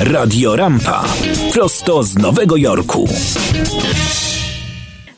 Radio Rampa. Prosto z Nowego Jorku.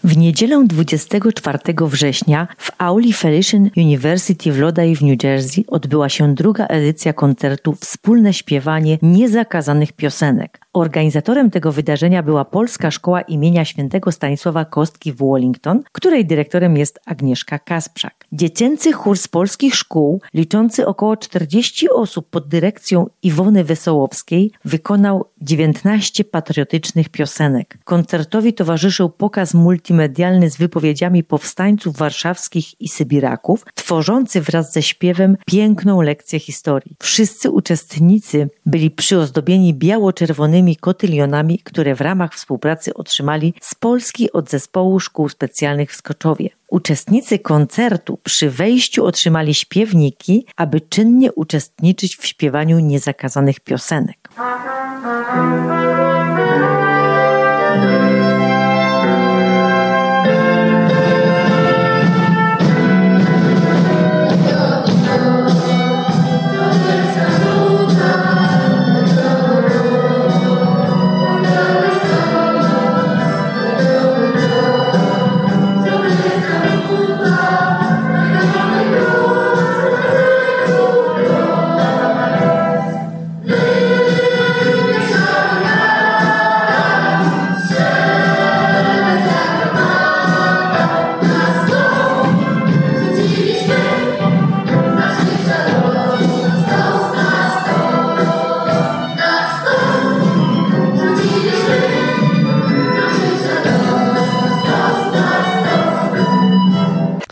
W niedzielę 24 września w auli Felician University w Lodi w New Jersey odbyła się druga edycja koncertu Wspólne śpiewanie niezakazanych piosenek. Organizatorem tego wydarzenia była Polska Szkoła imienia świętego Stanisława Kostki w Wallington, której dyrektorem jest Agnieszka Kasprzak. Dziecięcy chór z polskich szkół, liczący około 40 osób pod dyrekcją Iwony Wesołowskiej, wykonał 19 patriotycznych piosenek. Koncertowi towarzyszył pokaz multimedialny z wypowiedziami powstańców warszawskich i Sybiraków, tworzący wraz ze śpiewem piękną lekcję historii. Wszyscy uczestnicy byli przyozdobieni biało-czerwonymi kotylionami, które w ramach współpracy otrzymali z Polski od zespołu szkół specjalnych w Skoczowie. Uczestnicy koncertu przy wejściu otrzymali śpiewniki, aby czynnie uczestniczyć w śpiewaniu niezakazanych piosenek.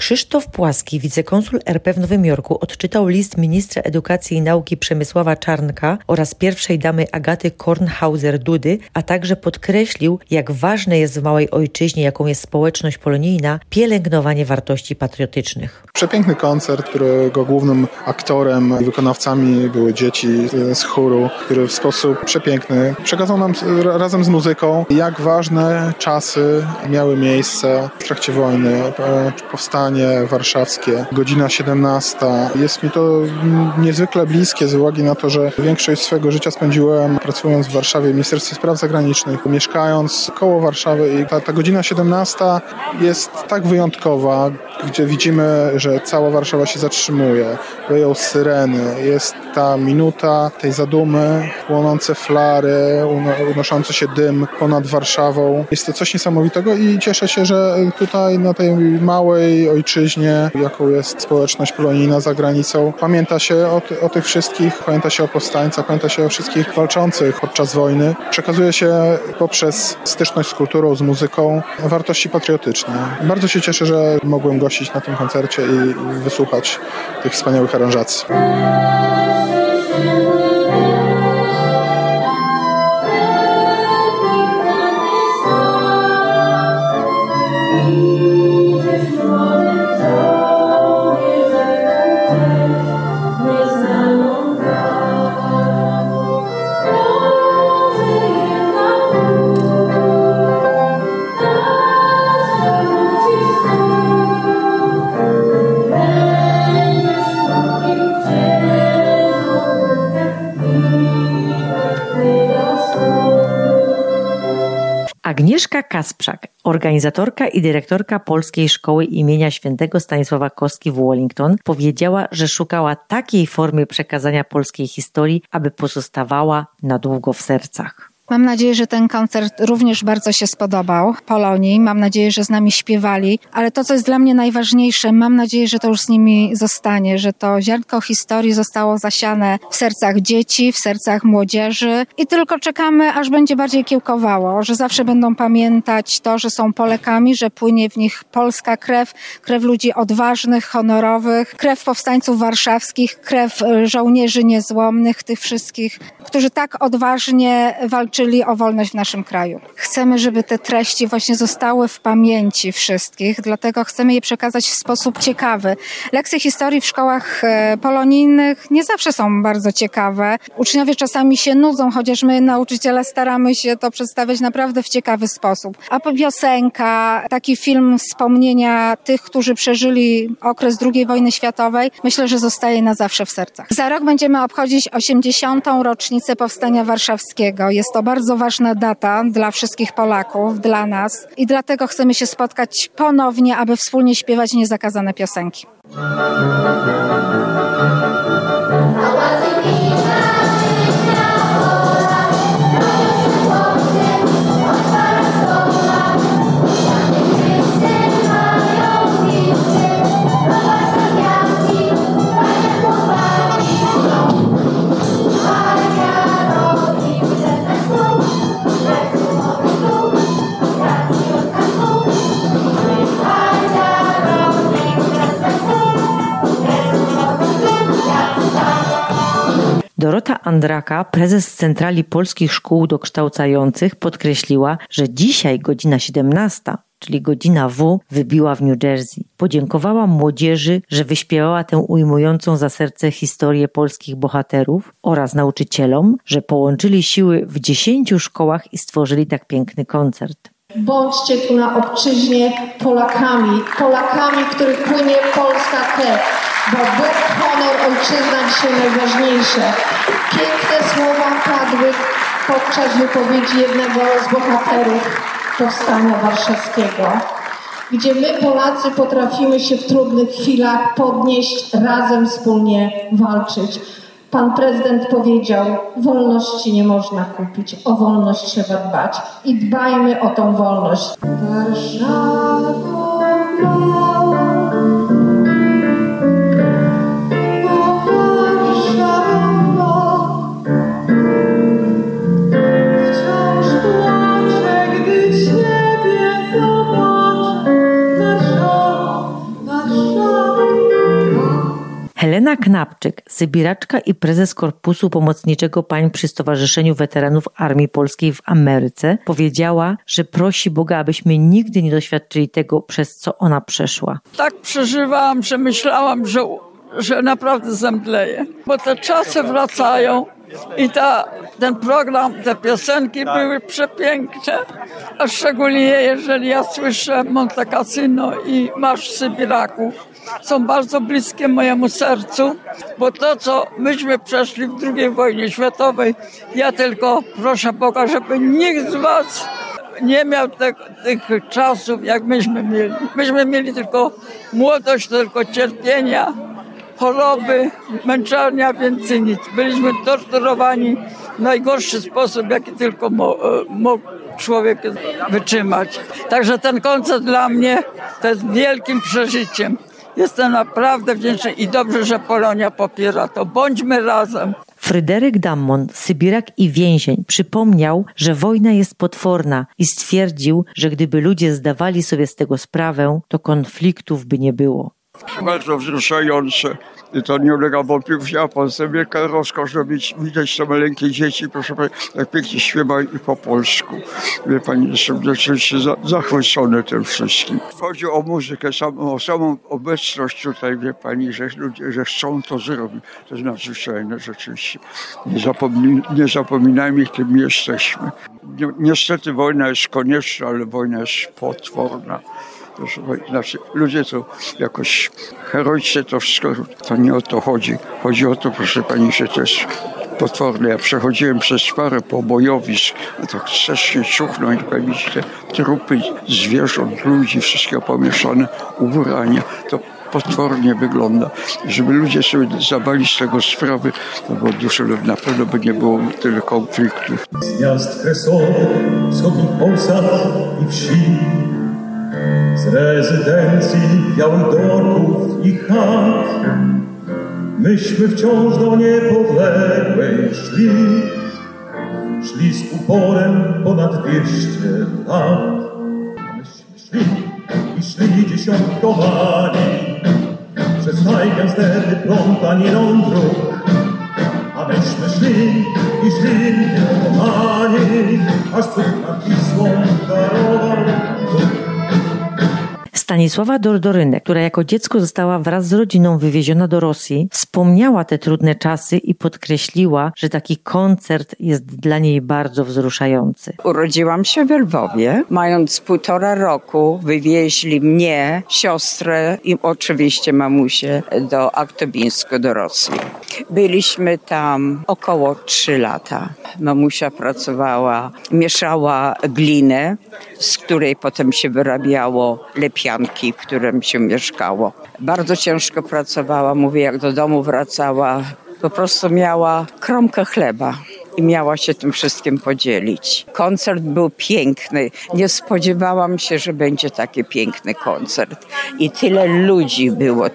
Кшиштоф Płaski, wicekonsul RP w Nowym Jorku, odczytał list ministra edukacji i nauki Przemysława Czarnka oraz pierwszej damy Agaty Kornhauser-Dudy, a także podkreślił, jak ważne jest w małej ojczyźnie, jaką jest społeczność polonijna, pielęgnowanie wartości patriotycznych. Przepiękny koncert, którego głównym aktorem i wykonawcami były dzieci z chóru, który w sposób przepiękny przekazał nam razem z muzyką, jak ważne czasy miały miejsce w trakcie wojny, powstania Powstanie Warszawskie, godzina 17. Jest mi to niezwykle bliskie z uwagi na to, że większość swojego życia spędziłem pracując w Warszawie w Ministerstwie Spraw Zagranicznych, mieszkając koło Warszawy i ta, ta godzina 17 jest tak wyjątkowa, gdzie widzimy, że cała Warszawa się zatrzymuje, wyją syreny, jest ta minuta tej zadumy, płonące flary, unoszący się dym ponad Warszawą. Jest to coś niesamowitego i cieszę się, że tutaj na tej małej ojczyźnie, jaką jest społeczność polonijna za granicą, pamięta się o, o tych wszystkich, pamięta się o powstańcach, pamięta się o wszystkich walczących podczas wojny. Przekazuje się poprzez styczność z kulturą, z muzyką wartości patriotyczne. Bardzo się cieszę, że mogłem gościć na tym koncercie i wysłuchać tych wspaniałych aranżacji. Agnieszka Kasprzak, organizatorka i dyrektorka Polskiej Szkoły imienia świętego Stanisława Kostki w Wellington, powiedziała, że szukała takiej formy przekazania polskiej historii, aby pozostawała na długo w sercach. Mam nadzieję, że ten koncert również bardzo się spodobał Polonii. Mam nadzieję, że z nami śpiewali, ale to, co jest dla mnie najważniejsze, mam nadzieję, że to już z nimi zostanie, że to ziarnko historii zostało zasiane w sercach dzieci, w sercach młodzieży i tylko czekamy, aż będzie bardziej kiełkowało, że zawsze będą pamiętać to, że są Polekami, że płynie w nich polska krew, krew ludzi odważnych, honorowych, krew powstańców warszawskich, krew e, żołnierzy niezłomnych, tych wszystkich, którzy tak odważnie walczyli walczyli o wolność w naszym kraju. Chcemy, żeby te treści właśnie zostały w pamięci wszystkich, dlatego chcemy je przekazać w sposób ciekawy. Lekcje historii w szkołach e, polonijnych nie zawsze są bardzo ciekawe. Uczniowie czasami się nudzą, chociaż my nauczyciele staramy się to przedstawiać naprawdę w ciekawy sposób. A piosenka, taki film wspomnienia tych, którzy przeżyli okres II wojny światowej, myślę, że zostaje na zawsze w sercach. Za rok będziemy obchodzić 80. rocznicę Powstania Warszawskiego. Jest to bardzo ważna data dla wszystkich Polaków, dla nas i dlatego chcemy się spotkać ponownie, aby wspólnie śpiewać niezakazane piosenki. Dorota Andraka, prezes Centrali Polskich Szkół Dokształcających, podkreśliła, że dzisiaj godzina 17 czyli godzina W, wybiła w New Jersey. Podziękowała młodzieży, że wyśpiewała tę ujmującą za serce historię polskich bohaterów oraz nauczycielom, że połączyli siły w dziesięciu szkołach i stworzyli tak piękny koncert. Bądźcie tu na obczyźnie Polakami, Polakami, których płynie polska krew bo Bóg, honor, ojczyzna dzisiaj najważniejsze. Piękne słowa padły podczas wypowiedzi jednego z bohaterów Powstania Warszawskiego, gdzie my Polacy potrafimy się w trudnych chwilach podnieść, razem wspólnie walczyć. Pan prezydent powiedział, wolności nie można kupić, o wolność trzeba dbać i dbajmy o tą wolność. Warszawa. Knapczyk, sybiraczka i prezes Korpusu Pomocniczego Pań przy Stowarzyszeniu Weteranów Armii Polskiej w Ameryce, powiedziała, że prosi Boga, abyśmy nigdy nie doświadczyli tego, przez co ona przeszła. Tak przeżywałam, że myślałam, że, że naprawdę zemdleję, bo te czasy wracają. I ta, ten program, te piosenki były przepiękne, a szczególnie jeżeli ja słyszę Monte Cassino i Marsz Sybiraków. Są bardzo bliskie mojemu sercu, bo to, co myśmy przeszli w II wojnie światowej, ja tylko proszę Boga, żeby nikt z Was nie miał te, tych czasów, jak myśmy mieli. Myśmy mieli tylko młodość, tylko cierpienia, choroby, męczarnia, więcej nic. Byliśmy torturowani w najgorszy sposób, jaki tylko mógł człowiek wytrzymać. Także ten koncert dla mnie to jest wielkim przeżyciem. Jestem naprawdę wdzięczny i dobrze, że Polonia popiera to. Bądźmy razem. Fryderyk Dammon, Sybirak i więzień, przypomniał, że wojna jest potworna i stwierdził, że gdyby ludzie zdawali sobie z tego sprawę, to konfliktów by nie było. Bardzo wzruszające i to nie ulega wątpliwości, a pan sobie wielka rozkosz robić, widać te maleńkie dzieci, proszę pani, jak pięknie śpiewają i po polsku. Wie pani, jestem rzeczywiście za, zachwycony tym wszystkim. Chodzi o muzykę, samą, o samą obecność tutaj, wie pani, że ludzie, że chcą to zrobić. To jest nadzwyczajne rzeczywiście. Nie, zapomni, nie zapominajmy, kim jesteśmy. Niestety wojna jest konieczna, ale wojna jest potworna. Znaczy, ludzie to jakoś heroicznie to wszystko, to nie o to chodzi. Chodzi o to, proszę pani, że to jest potworne. Ja przechodziłem przez parę pobojowisk, a tak strasznie ciuchnąć, widzicie, te trupy zwierząt, ludzi, wszystkiego pomieszane, ubrania. To potwornie wygląda. Żeby ludzie sobie zdawali z tego sprawy, no bo dużo na pewno by nie było tyle konfliktów. Z miast kresowych, wschodnich Polsat i wsi z rezydencji białych dorków i chat. Myśmy wciąż do niepodległej szli, szli z uporem ponad dwieście lat. Myśmy szli i szli dziesiątkowani przez najgęstety plątanin dróg. A myśmy szli i szli niepokonani a cud nad Wisłą darował Stanisława Dordorynek, która jako dziecko została wraz z rodziną wywieziona do Rosji, wspomniała te trudne czasy i podkreśliła, że taki koncert jest dla niej bardzo wzruszający. Urodziłam się w Lwowie. Mając półtora roku wywieźli mnie, siostrę i oczywiście mamusię do Aktobińsko do Rosji. Byliśmy tam około trzy lata. Mamusia pracowała, mieszała glinę, z której potem się wyrabiało lepianki, w którym się mieszkało. Bardzo ciężko pracowała, mówię, jak do domu wracała, po prostu miała kromkę chleba i miała się tym wszystkim podzielić. Koncert był piękny. Nie spodziewałam się, że będzie taki piękny koncert. I tyle ludzi było.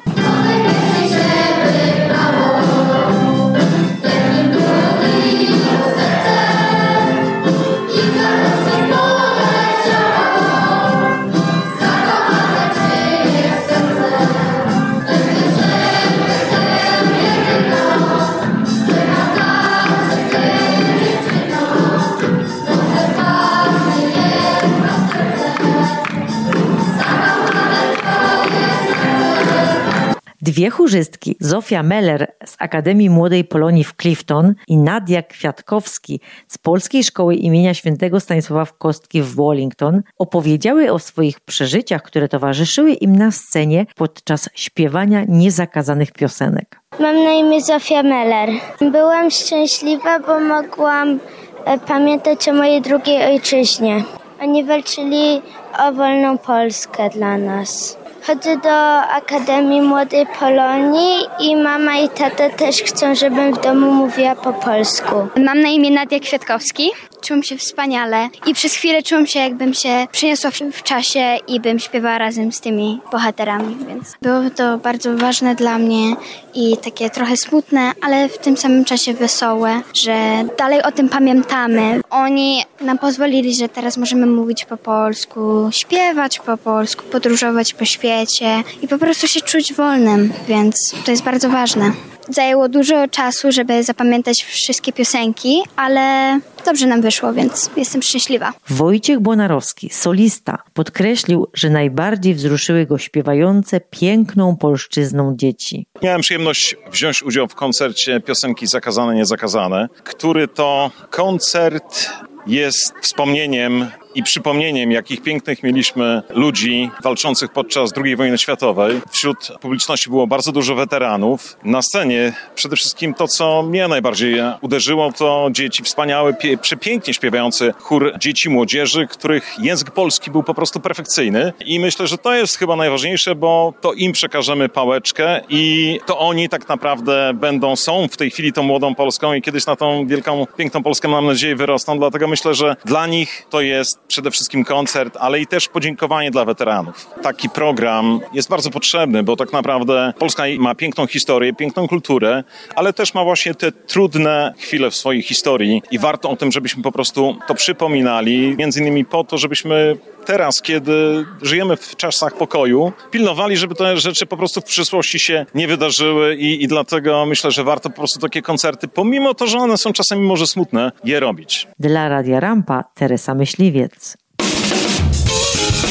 Dwie chórzystki, Zofia Meller z Akademii Młodej Polonii w Clifton i Nadia Kwiatkowski z Polskiej Szkoły imienia świętego Stanisława w Kostki w Wallington, opowiedziały o swoich przeżyciach, które towarzyszyły im na scenie podczas śpiewania niezakazanych piosenek. Mam na imię Zofia Meller. Byłam szczęśliwa, bo mogłam e, pamiętać o mojej drugiej ojczyźnie. Oni walczyli o wolną Polskę dla nas. Chodzę do Akademii Młodej Polonii i mama i tata też chcą, żebym w domu mówiła po polsku. Mam na imię Nadia Kwiatkowski. Czułam się wspaniale i przez chwilę czułam się, jakbym się przeniosła w czasie i bym śpiewała razem z tymi bohaterami, więc było to bardzo ważne dla mnie i takie trochę smutne, ale w tym samym czasie wesołe, że dalej o tym pamiętamy. Oni nam pozwolili, że teraz możemy mówić po polsku, śpiewać po polsku, podróżować po świecie i po prostu się czuć wolnym, więc to jest bardzo ważne. Zajęło dużo czasu, żeby zapamiętać wszystkie piosenki, ale dobrze nam wyszło, więc jestem szczęśliwa. Wojciech Bonarowski, solista, podkreślił, że najbardziej wzruszyły go śpiewające piękną polszczyzną dzieci. Miałem przyjemność wziąć udział w koncercie piosenki Zakazane, Niezakazane, który to koncert jest wspomnieniem i przypomnieniem, jakich pięknych mieliśmy ludzi walczących podczas II wojny światowej. Wśród publiczności było bardzo dużo weteranów. Na scenie przede wszystkim to, co mnie najbardziej uderzyło, to dzieci wspaniałe, przepięknie śpiewający chór dzieci młodzieży, których język polski był po prostu perfekcyjny. I myślę, że to jest chyba najważniejsze, bo to im przekażemy pałeczkę i to oni tak naprawdę będą, są w tej chwili tą młodą Polską i kiedyś na tą wielką, piękną Polskę mam nadzieję wyrosną. Dlatego myślę, że dla nich to jest przede wszystkim koncert, ale i też podziękowanie dla weteranów. Taki program jest bardzo potrzebny, bo tak naprawdę Polska ma piękną historię, piękną kulturę, ale też ma właśnie te trudne chwile w swojej historii i warto o tym, żebyśmy po prostu to przypominali, między innymi po to, żebyśmy teraz, kiedy żyjemy w czasach pokoju, pilnowali, żeby te rzeczy po prostu w przyszłości się nie wydarzyły i, i dlatego myślę, że warto po prostu takie koncerty, pomimo to, że one są czasami może smutne, je robić. Dla Radia Rampa Teresa Myśliwiec.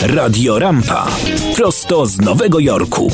Radio Rampa. Prosto z Nowego Jorku.